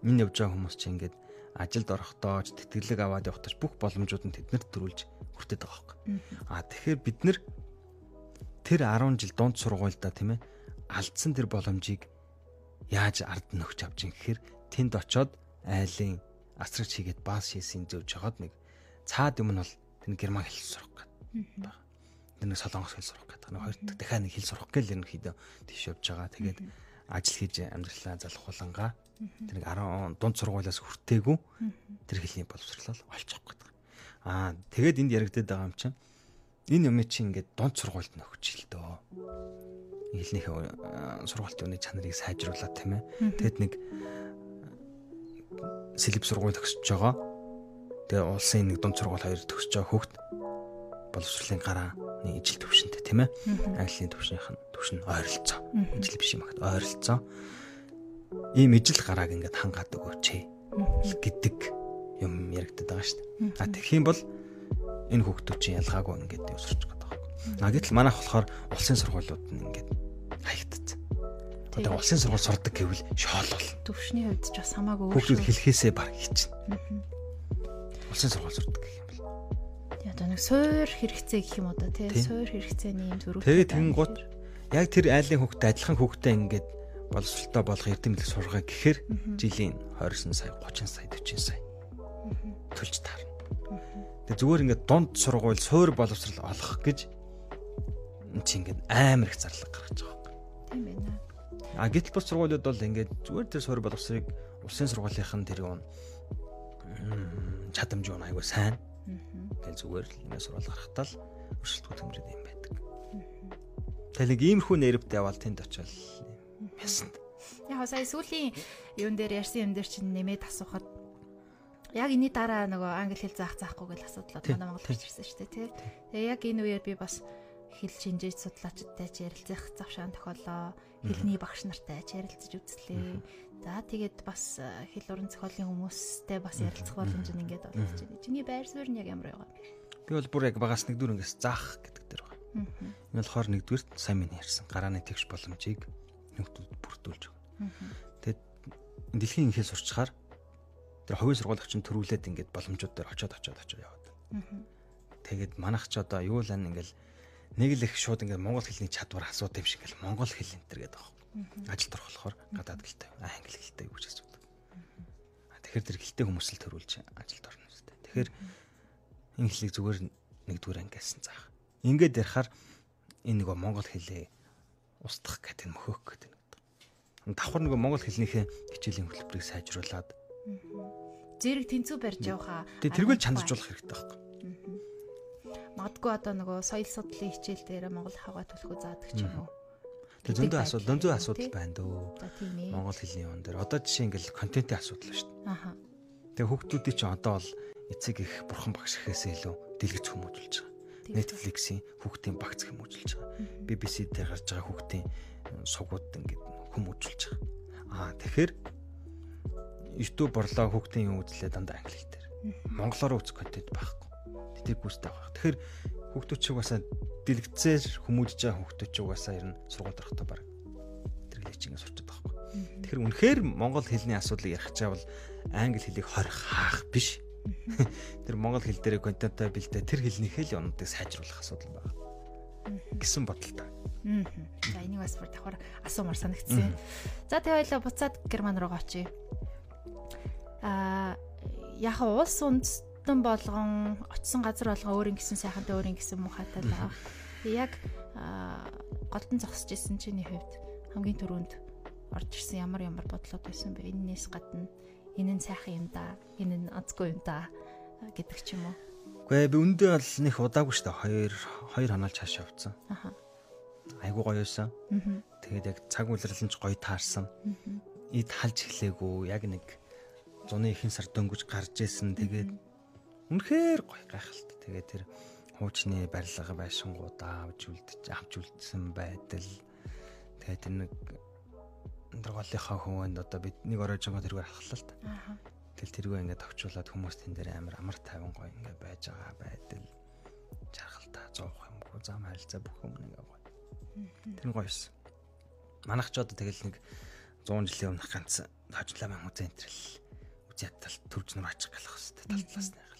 энэ явж байгаа хүмүүс чинь ингээд ажилд орохдоо ч тэтгэлэг аваад явахдаа бүх боломжууд нь тэднэрт төрүүлж хүртээд байгаа байхгүй. А тэгэхээр бид нар тэр 10 жил дунд сургуульдаа тийм ээ алдсан тэр боломжийг яаж ард нь өгч авч ин гэхээр тэнд очоод айлын асрагч хийгээд баас шээсийн зөөж жагаад нэг цаад юм нь бол тэр герман хэл сурах гэдэг. Тэр нэг солонгос хэл сурах гэдэг. Нэг хоёр дахиад нэг хэл сурах гэл ерөнхийдөө тийш явж байгаа. Тэгээд ажил хийж амьдралаа залхуулангаа тэр нэг 10 дунд сургуулиас хүртээгүй тэр хэлний боловсрлол олчих гэдэг. Аа тэгээд энд яригдээд байгаа юм чинь энэ юм чи ингээд дунд сургуульд нөхч л дөө. Хэлнийхээ сургуультын үний чанарыг сайжруулаад тийм ээ. Тэгэд нэг сэлб сургууль төгсөж байгаа. Тэгээ улсын нэг дунд сургууль хоёр төгсөж байгаа хүүхд боловсролын гарааны ижил төвшөнтэй тийм ээ. Английн төвшнийх нь төвшин ойролцоо. Ижил биш юм ахт ойролцоо. Ийм ижил гарааг ингээд хангаад өгөөч гэдэг юм яригддаг байгаа шүү дээ. А тэгэх юм бол энэ хүүхдүүд чинь ялгаагүй ингээд өсөрч байгаа байхгүй. А гэтэл манайх болохоор улсын сургуулиуд нь ингээд хаягдсан. Одоо улсын сургууль сурдаг гэвэл шоолол. Төвшний хувьд ч бас хамаагүй хүүхдүүд хэлхээсээ баг хийчихнэ. Улсын сургууль сурдаг гэх юм одоо нэг суур хэрэгцээ гэх юм одоо тий суур хэрэгцээний юм зөрүү. Тэгээ тэнгуут яг тэр айлын хүүхдэд адилхан хүүхдэд ингээд боловсролтой болох эрдэмтдийг сургая гэхээр жилийн 20 сая 30 сая 40 сая төлж таарна. Тэгээ зүгээр ингээд дунд сургууль суур боловсрал олох гэж энэ чинь ингээд амар их зарлаг гаргаж байгаа юм. Тийм байна. А гэтэл бус сургуулиуд бол ингээд зүгээр тэр суур боловсрыг улсын сургуулийнхан тэр юм чадамж юу айгуу сайн. Тэгэл зүгээр л ингээд сурвал гарахтаа л өршөлтгүй төмрөд юм байдаг. Тэгэл иймэрхүү нэрвтэй явал тэнд очивол ясанд. Яг сая сүүлийн юун дээр ярьсан юм дээр чинь нэмээд асуухад яг энэний дараа нөгөө англи хэл заах заахгүй гэл асуудлууд манай Монгол гарч ирсэн шүү дээ тий. Тэгээ яг энэ үеэр би бас хэл шинжээж судлаачдтай ярилцах завшаан тохиолоо хэлний багш нартай ярилцаж үзлээ. За тэгээд бас э, хэл уран зохиолын хүмүүстэй бас ярилцах боломж нь ингээд олдож байна. Чиний байр суурь нь яг ямар байгаа бэ? Би бол бүр яг багаас нэгдүгээр ингээс заах гэдэг дээр байгаа. Энэ болохоор нэгдүгээр сайн минь ярьсан гарааны тэгш боломжийг нөхдөд бүрдүүлж өгнө. Тэгэд дэлхийн инхээс сурчаар тэр хувийн сургуулийн чинь төрүүлээд ингээд боломжууд дээр очоод очоод очоод яваад. Тэгээд манайх ч одоо юу л ан ингээл нэг л их шууд ингээд монгол хэлний чадвар асуудаг юм шиг ингээл монгол хэл энэ төр гэдэг. Ажилд орох болохоор гадаад хэлтэй, англи хэлтэй юу гэж асуудаг. Тэгэхээр тэр хэлтэй хүмүүс л төрүүлж ажилд орно үстэй. Тэгэхээр хэлийг зүгээр нэгдүгээр ангиасан заах. Ингээд ярихаар энэ нөгөө монгол хэлээ устгах гэдэг нь мөхөх гэдэг нь. Давхар нөгөө монгол хэлнийхээ хичээлийн хөтөлбөрийг сайжруулад зэрэг тэнцүү барьж явахаа. Тэгээ тэргүүл чанаржуулах хэрэгтэй байхгүй. Магадгүй одоо нөгөө соёл судлалын хичээл дээр Монгол хаваа төлөхөө заадаг ч юм уу. Тэгээ зөндөө асуудал, зөндөө асуудал байна дөө. Монгол хэлний юм дээр. Одоо жишээ ингээл контентын асуудал шүү дээ. Аха. Тэгээ хүүхдүүдийн чинь одоо бол эцэг их бурхан багш гэхээсээ илүү дэлгэц хүмүүжүүлж байгаа. Netflix-ийн хүүхдийн багц хүмүүжүүлж байгаа. BBC дээр гарч байгаа хүүхдийн сугууд ингээд хүмүүжүүлж байгаа. Аа тэгэхээр YouTube борлоо хүүхдийн юм үзлээ дандаа англи хэл дээр. Монголоор үзэх контент байхгүй. Тэдэг гүйцтэй байх. Тэгэхээр хүүхдүүд ч угаасаа дэлгэцээр хүмүүжж байгаа хүүхдүүд ч угаасаа ер нь сургууль дарахтаа баг тэр хэлийг чинь сурчдаг байхгүй. Тэгэхээр үнэхээр монгол хэлний асуудлыг ярих чавал англи хэлийг хорих хаах биш. Тэр монгол хэл дээр контентаа бэлдээ тэр хэлнийхээ л онодыг сайжруулах асуудал байна. гэсэн бодолтой. За энийг бас бүр давхар асуумар санагдсан. За тэгээ хоёлаа буцаад герман руу очие. Аа яг улс үндэстэн болгон очисон газар болгон өөрийн гэсэн сайхантай өөрийн гэсэн мухатай л байгаа. Яг голдон зогсож исэн чиний хувьд хамгийн түрүүнд орж ирсэн ямар ямар бодлоод байсан бэ? Эннээс гадна энэ нь сайхан юм да. Энэ нь онцгүй юм да гэдэг ч юм уу. Үгүй би өндөө бол нэг удаагүй шүү дээ. Хоёр хоёр ханаалж хааш явцсан. Аха. Айгуу гоё байсан. Тэгээд яг цаг үлрэлэн ч гоё таарсан. Эд халж эхлэегүй. Яг нэг зуны ихэнх сар дөнгөж гарч исэн. Тэгээд үнэхээр гоё гайхалтай. Тэгээд тэр хуучны барилга байшингуудаа авч үлдэж авч үлдсэн байдал. Тэгээд тэр нэг дөрвөлийнхаа хөвөнд одоо бид нэг оройжонго тэргээр хахлаа л та. Тэгэл тэргээ ингээд товчуулаад хүмүүс тэн дээр амар амар тайван гоё ингээд байж байгаа байдал. Жаргалтай зуух юмгүй зам харилцаа бүх юм ингээд гоё. Тэр нь гоёсэн. Манайх ч одоо тэгэл нэг 100 жилийн өмнөх ганц хожлаа маань үзэн энтрэл үзээд тал төрж нур ачих галах хэвээр тал талаас нь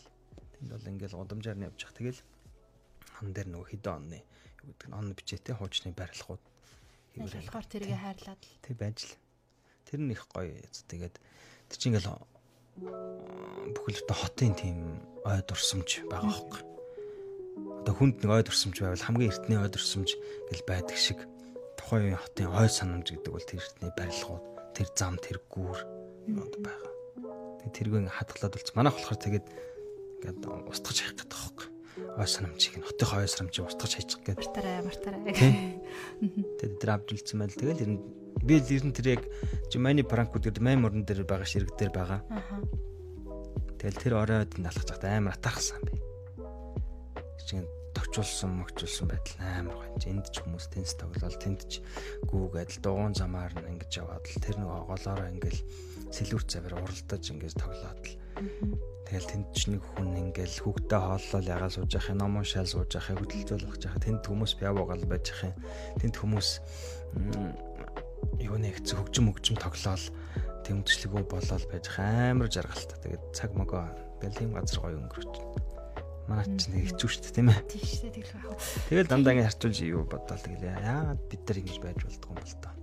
бол ингээл удамжаар нь явах. Тэгэл хан дээр нөгөө хэдэн онны юу гэдэг нь он бичээтэй хуучны барилгууд болохоор тэргээ хайрлаад л. Тэг байж л. Тэр нь их гоё. Тэгээд тэр чинь ингээл бүхэл бүтэн хотын тийм ой дурсамж байгаа хөөхгүй. Одоо хүнд нэг ой дурсамж байвал хамгийн эртний ой дурсамж гэл байдаг шиг тухайн хотын ой санамж гэдэг бол тэр эртний барилгууд, тэр зам, тэр гүүр одоо байгаа. Тэг тэргүй хадгалаад болц. Манайх болохоор тэгээд ингээд устгаж хайх гэдэг хөөхгүй ой санамжийг нь хотын ой санамжийг устгаж хайчих гэдэг. Мартараа мартараа. Тэгээд тэр авч үлдсэн байл. Тэгэл ер нь би л ер нь тэр яг Жимани пранкууд гэдэг май мөрөн дээр байгаа ширэг дээр байгаа. Тэгэл тэр оройд нь алхаж байхдаа амар атаархсан би. Чинь товчулсан мөгчулсан байдал амар гоё. Энд ч хүмүүс тенс тоглол тэнд ч гүүгээд дугуун замаар нь ингэж яваад л тэр нэг голоороо ингээл сэлүүр завэр уралдаж ингэж тоглоод л Тэгэл тэнд ч нэг хүн ингээл хүүхдээ хооллол ягаа сууж явах юм, ном уншаал сууж явах, хөдөлгөөлөх жаах. Тэнд хүмүүс пиавоогал байж явах юм. Тэнд хүмүүс юу нэг хэцүү хөгжим хөгжим тоглоал тэмцэлгөө болоод байж амар жаргалтай. Тэгээд цаг могоо бэлгийн газар гоё өнгөрч. Манай ч нэг хэцүү шүү дээ, тийм ээ. Тийм шүү дээ, тэгэл байх. Тэгэл дандаа ингэ харчуулж юу бодоол тэгэл яагаад бид нар ингэж байж болдгоо юм бол тоо.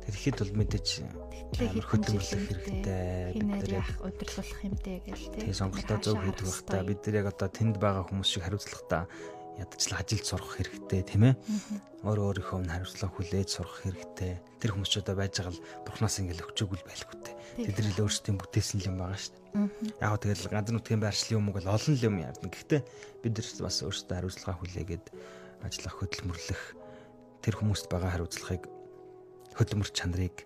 Тэр ихэд бол мэдээж амар хөдөлмөрлөх хэрэгтэй. Бид нар яах удирлуулах юмтэй гэл тий. Тэгээ сонголтоо зөв хийдэг байх та бид нар яг одоо тэнд байгаа хүмүүс шиг хариуцлах та ядчлаа ажилд сурах хэрэгтэй тийм ээ. Өөр өөрийнхөө хариуцлага хүлээж сурах хэрэгтэй. Тэр хүмүүс ч одоо байж байгаа л бурхнаас ингээл өгчөөгүй байлгүй те. Тэд нар л өөрсдийн бүтээсэн юм байгаа шүү дээ. Яг тэгэл ганц нутгийн байршлын юм уу гэл олон юм яарна. Гэхдээ бид нар бас өөрсдөө хариуцлага хүлээгээд ажиллах хөдөлмөрлөх тэр хүмүүст байгаа хариуцлагыг хөдөлмөр чанарыг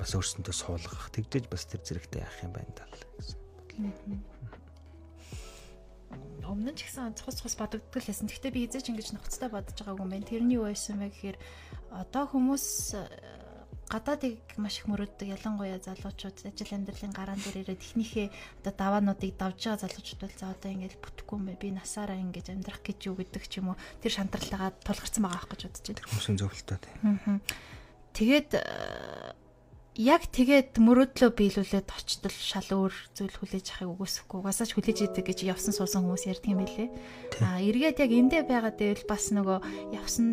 бас өөрсөндөө суулгах тэгжээж бас тэр зэрэгтэй яах юм байна даа гэсэн өмнө нь ч гэсэн цус цус бодогддог л байсан. Гэхдээ би эзэж ингэж нөхцөлтэй бодож байгаагүй юм байна. Тэрний юу байсан бэ гэхээр одоо хүмүүс гадаадыг маш их мөрөддөг ялангуяа залуучууд ажил амьдралын гараан дээр ирээд техникээ одоо даваануудыг давж байгаа залуучууд бол за одоо ингэж бүтэхгүй юм бэ би насаараа ингэж амьдрах гэж юу гэдэг ч юм уу тэр шантарлаагаа тулгарсан байгаа ах гэж бодож байна. Хүмүүсийн зөвлөлтөө тийм. Тэгээд яг тэгээд мөрөөдлөө биелүүлээд очтол шал өөр зүйл хүлээж авахыг үгүйсэхгүй угаасаач хүлээж идэг гэж явсан суусан хүмүүс ярьдаг юм байлээ. Аа эргээд яг эндээ байгаад байвал бас нөгөө явсан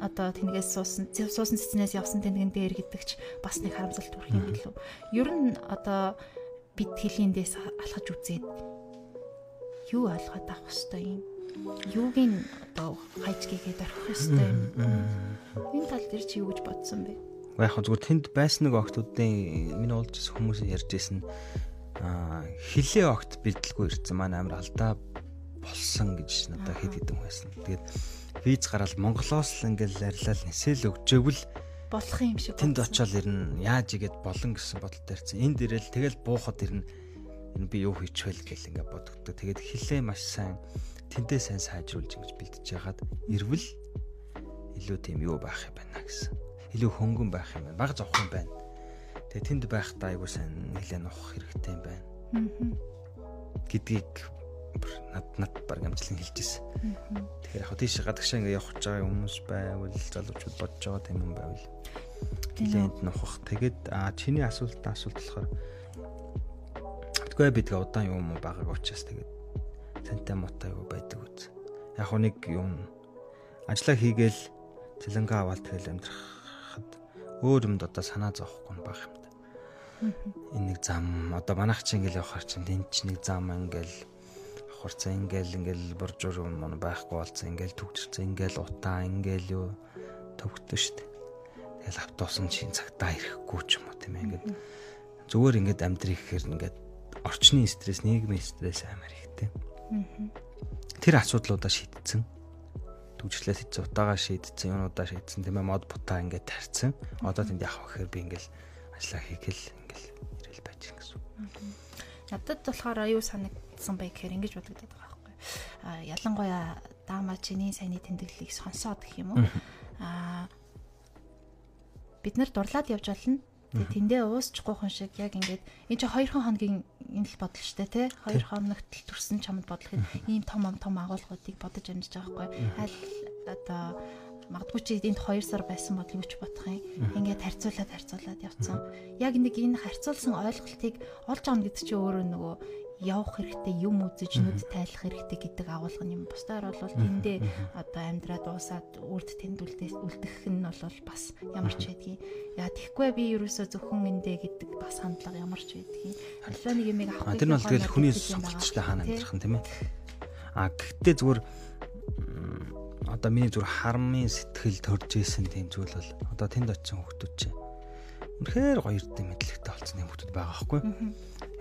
одоо тэнэгээс суусан суусан цэцнээс явсан тэнэгэн дээр гэдэгч бас нэг харамсалт төрөх юм билүү. Ер нь одоо бид хэлиндээс алхаж үзээд юу ойлгоод авах хэвээр юм. Юуг нь одоо хайж гээгээд орхих хэвээр юм. Энэ тал дээр чи юу гэж бодсон бэ? Яг зүгээр тэнд байсан нэг октодын миний уулж хүмүүс ярьж ирсэн аа хилээ огт бэлдэлгүй ирсэн маань амар алдаа болсон гэж надад хэд хэдэн байсан. Тэгээд виз гараад Монголоос л ингээл арилал нисэл өгчөөвл болох юм шиг. Тэнд очиод ирнэ яаж игээд болон гэсэн бодолтой ирсэн. Энд ирэл тэгэл буухад ирнэ. Энэ би юу хийчихвэл гэл ингээ бодогддог. Тэгээд хилээ маш сайн тэндээ сайн сайжруулж ингэж бэлдэж яхад ирвэл илүү тийм юу байх юм байна гэсэн илүү хөнгөн байх юм байна. Бага зовхон байна. Тэгээ тэнд байхдаа айгуу сайн нэлээд нухах хэрэгтэй юм байна. гэдгийг над над баг амжилан хэлж ирсэн. Тэгэхээр яг тийш гадагшаа ингээ явах гэж байгаа хүмүүс байвал залуучууд бодож байгаа юм байвал нэлээд нухах. Тэгээд чиний асуулт асуулт болохоор Тэгвэл бид удаан юм уу байгааг учраас тэгээд тантай муутай юу байдаг үз. Яг нэг юм ажиллаа хийгээл цэлэнгэ аваад тэгэл амьдрах өөр юмд одоо санаа зовхгүй байх юм да. Энэ нэг зам одоо манайх чи ингээл явахаар чинь тэнд чи нэг зам ингээл хурцаа ингээл ингээл боржуур юм байхгүй болцсон ингээл төгчрцэн ингээл утаа ингээл юу төгтөө штт. Тэгэл автобусын чинь цагтаа ирэхгүй ч юм уу тийм ээ ингээд зүгээр ингээд амьдрэх гэхээр ингээд орчны стресс нийгмийн стресс амар ихтэй. Тэр асуудлуудаа шийдсэн төгжрлээ хийцэн утаагаа шийдсэн, юунуудаа шийдсэн тийм ээ мод бутаа ингээд тарьсан. Одоо тэнд явах гэхээр би ингээд ажиллаа хийгээл ингээд ирэл байж гин гэсэн. Надад болохоор аюу санагдсан бай гэхээр ингэж бодогдод байгаа байхгүй. А ялангуяа даама чиний саяны тэмдэглэлийг сонсоод гэх юм уу? А бид нар дурлаад явж болно Тэгээ тэндээ уусчихгүй хүн шиг яг ингээд энэ чи 2 хоногийн энэ л бодол штэ тий 2 хоногт л төрсэн чамд бодлохын ийм том том агуулгуудыг бодож амжиж байгаа байхгүй. Аль одоо магадгүй чи энд 2 сар байсан бол юу ч бодох юм. Ингээд харьцуулаад харьцуулаад явцсан. Яг нэг энэ харьцуулсан ойлголтыг олж авна гэдэг чи өөрөө нөгөө явах хэрэгтэй юм үзэж нүд тайлах хэрэгтэй гэдэг агуулга юм. Бусдаар бол тэндээ одоо амьдраад уусаад үрд тэмдүүлдээс үлдэх нь бол бас ямар ч байдгийг. Яа тэгхгүй би ерөөсөө зөвхөн эндээ гэдэг бас хандлага ямар ч байдгийг. Альва нэг юм авах. Тэр нь бол тэгэл хүний сонголттой хаана амьдрах нь тийм ээ. А гэхдээ зүгээр одоо миний зүгээр хармын сэтгэл төрж исэн тийм зүйл бол одоо тэнд очисон хүмүүс чинь үнэхээр гоё ирдэ мэдлэгтэй болсон юм хүмүүс байгаа байхгүй.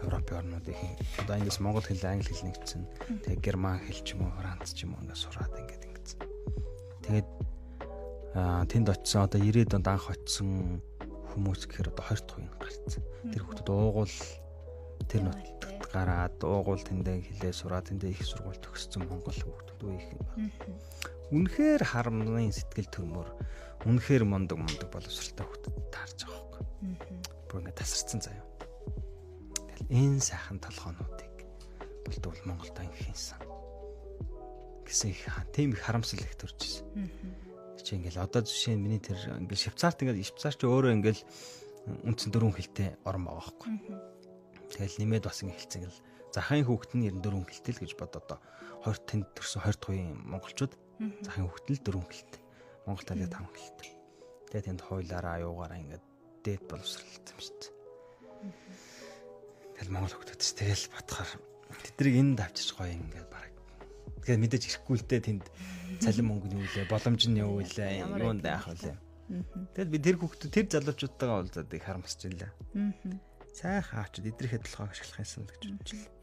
Европ орнуудын одоо ангlis монгол хэл англи хэл нэгдсэн. Тэгээ герман хэл ч юм уу франц ч юм уу ингээд сураад ингээд ингэсэн. Тэгээд аа тэнд очисон одоо 90-ад онд анх очисон хүмүүс гэхээр одоо 20 туйн гарцсан. Тэр хүмүүс уугуул тэр нутагт гараад уугуул тэндээ хилээ сураад тэндээ их сургууль төгссөн монгол хүмүүс үе их байна. Үнэхээр харамны сэтгэл төрмөр үнэхээр мондөг мондөг боловсралтай хүмүүс таарж байгаа байхгүй. Бүр ингээд тасарсан заяа энэ сайхан толгоонуудыг болтвол Монголд анхийнсан гэсэн их тийм их харамсал их төрж ирсэн. Чи ингээл одоо жишээ нь миний тэр ингээл Швейцарт ингээл Швейцар ч өөрөө ингээл үндсэн дөрвөн хэлтэй орн байгаа байхгүй. Тэгэл нэмээд бас ингээл хэлцэн ингээл захын хүүхэд нь 94 хэлтэй л гэж бод одоо 20 тэнд төрсэн 20 тугийн монголчууд захын хүүхэд нь дөрвөн хэлтэй. Монгол талын 5 хэлтэй. Тэгээ тэнд хойлоороо аюугаараа ингээд дээд боловсралсан юм шүү дээ. Тэгэл Монгол хөгтөд ч тэгэл бодохоор тэднийг энд авчиж гоё ингээд бараг. Тэгэхээр мэдээж ирэхгүй л дээ тэнд цалин мөнгө нь юу лээ, боломж нь юу лээ, юунд яах вэ? Тэгэл би тэр хөгтөд тэр залуучуудтайгаа уулзаад их харамсаж илээ. Сайхан авчид эдрийнхээ толгойг ашиглах юмсан гэж бодчихлоо.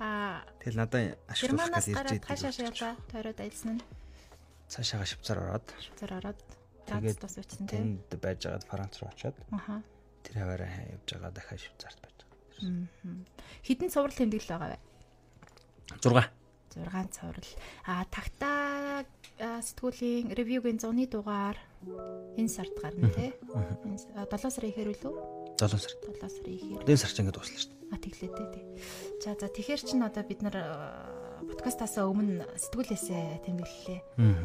Аа тэгэл надад ашиглах гэж ирж идэв. Хашаа шаалаа тойроод аялсан нь. Цаашаага Швейцар ороод. Швейцар ороод. Тэгээд бас очсон тийм. Тэнд байж байгаад Франц руу очоод. Аха. Тэр хаваараа явж байгаа дахиад Швейцарт Хідэн цуврал тэмдэглэл байгаа вэ? 6. 6 цуврал. А тагтаа сэтгүүлийн ревюгийн 100-ны дугаар энэ сард гарна тий. 7 сарын ихээр үлээ. 7 сар. 7 сарын ихээр. Энэ сар ч ингэ дуслаа шүү дээ. А теглээ тий. За за тэгэхээр чин одоо бид нар подкастаас өмнө сэтгүүлээсээ тэмдэглэлээ.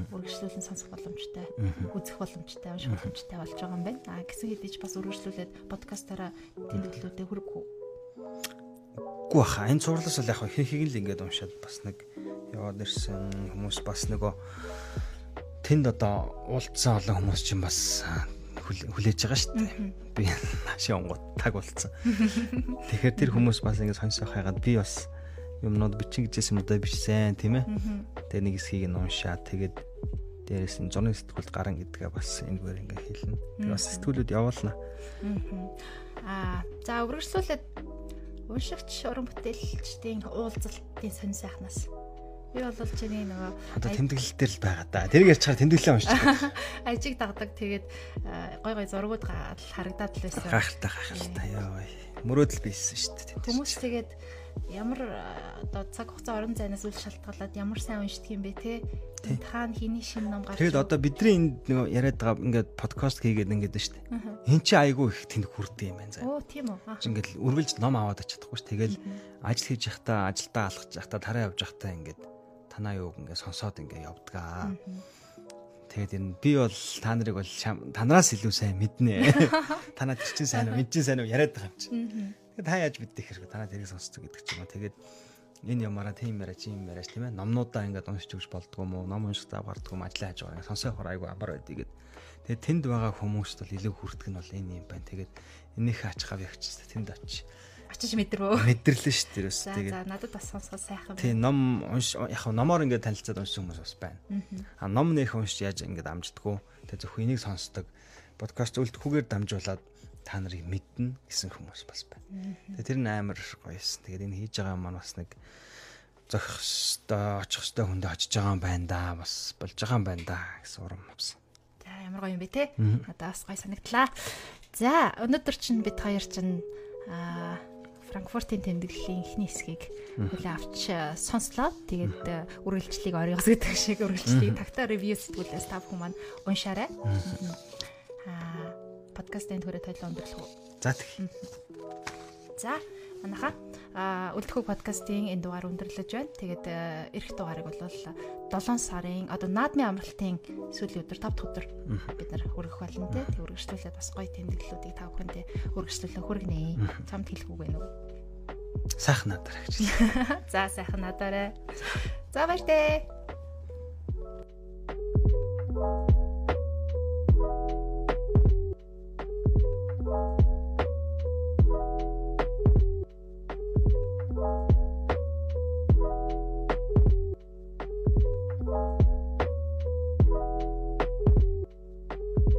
Үргэлжлүүлэн сонсох боломжтой, үзэх боломжтой, унших боломжтой болж байгаа юм байна. А гэсэн хэдиж бас үргэлжлүүлээд подкастаараа тэмдэглэлүүдээ хүргэх Үгүй баха. Энэ цуурлаас л яг хин л ингээд уншаад бас нэг яваад ирсэн хүмүүс бас нөгөө тэнд одоо уулзсан олон хүмүүс чинь бас хүлээж байгаа шүү дээ. Би наашаа онгот таг болцсон. Тэгэхээр тэр хүмүүс бас ингэ сонсох хайгаад би бас юмнууд бичин гэжсэн юм да бичсэн тийм ээ. Тэгээ нэг хэсгийг нь уншаад тэгээд дээрээс нь зуны сэтгүүлд гарan гэдгээ бас энэгээр ингээ хэлнэ. Тэгээ бас сэтгүүлүүд явуулна. Аа за үргэлжлүүлээд уншигч уран бүтээлчдийн уулзалтын сонь сайхнаас Би бол чиний нөгөө одоо тэмдэглэл дээр л байгаа да. Тэр ярьж чаар тэмдэглэлээ уншиж байгаа. Ажиг дагдаг тэгээд гой гой зургууд харагдаад л байсан. Гайхалтай гайхалтай ёо. Мөрөөдөл бийсэн шүү дээ. Хүмүүс тэгээд ямар одоо цаг хугацаа орон зайнаас үл шалтгаалаад ямар сайн уншдаг юм бэ те таана хийний шинэ ном гарч Тэгээд одоо бидний энд нэг яриад байгаа ингээд подкаст хийгээд ингээд шүү дээ. Энд чи айгүй их тэнд хүрдэг юм байна заа. Оо тийм үү. Ингээд үргэлж ном аваад очихдаггүй ш. Тэгэл ажил хийж явахдаа ажилдаа алхаж явахдаа тараа явж явахдаа ингээд танаа юуг ингээ сонсоод ингээ явдгаа. Тэгээд энэ би бол та нарыг бол танараас илүү сайн мэднэ. Танаа чинь сайн уу, мэд чинь сайн уу яриад байгаа юм чи. Тэгээд та яаж мэддэг хэрэг танаа тэрийг сонсдог гэдэг ч юм уу. Тэгээд энэ ямаараа тийм яриа чи юм яриач тийм ээ. Номнуудаа ингээд уншиж өгч болдгоо уу? Ном унших зав гардггүй юм ажиллаа хийж байгаа. Сонсоо хор айгу амар байдгийг. Тэгээд тэнд байгаа хүмүүст бол илүү хүрдэг нь бол энэ юм байна. Тэгээд энийхээ ач хав ягч тэнд очиж очиж мэдрвөө. Мэдэрлээ шүү дээ. За за надад бас сонсгоо сайхан байна. Тийм ном унш яг номоор ингээд танилцаад уншсан хүмүүс бас байна. А ном нэх уншиж яаж ингээд амждаггүй. Тэгээ зөвхөн энийг сонсдог. Подкаст үлдэхүүгээр дамжуулаад та нарыг мэднэ гэсэн хүмүүс бас байна. Тэгээ тэр нь амар гоёсэн. Тэгээд энэ хийж байгаа маань бас нэг зохих хөстой очих хөстой хүндээ очиж байгаа юм байна да. Бас болж байгаа юм байна да гэсэн урам авсан. За ямар гоё юм бэ те. Надад бас гоё санагдлаа. За өнөөдөр чинь бид хоёр чинь аа Франкфуртын тэмдэглэлийн эхний хэсгийг хүлээ авч сонслоо. Тэгээд үргэлжлэлийг оройгос гэдэг шиг үргэлжлэлийг тагтаа ревью сэтгүүлээс та бүхэн маань уншаарай. Аа подкастын төрөй тойлоо өндөрлөх үү? За тэгье. За манайха үлдэхүү подкастын энэ дугаар өндөрлөж байна. Тэгээд эх дугаарыг бол 7 сарын одоо наадмын амралтын сүүлийн өдөр 5 дахь өдөр бид нар хүргэх болно те. Тэг үргэлжлүүлээд бас гоё тэмдэглэлүүдийг та бүхэндээ үргэлжлүүлэн хүргэнэ. Цамд хэлэх үг байна уу? Сайхан надаар гэж. За сайхан надаарай. За баяртай.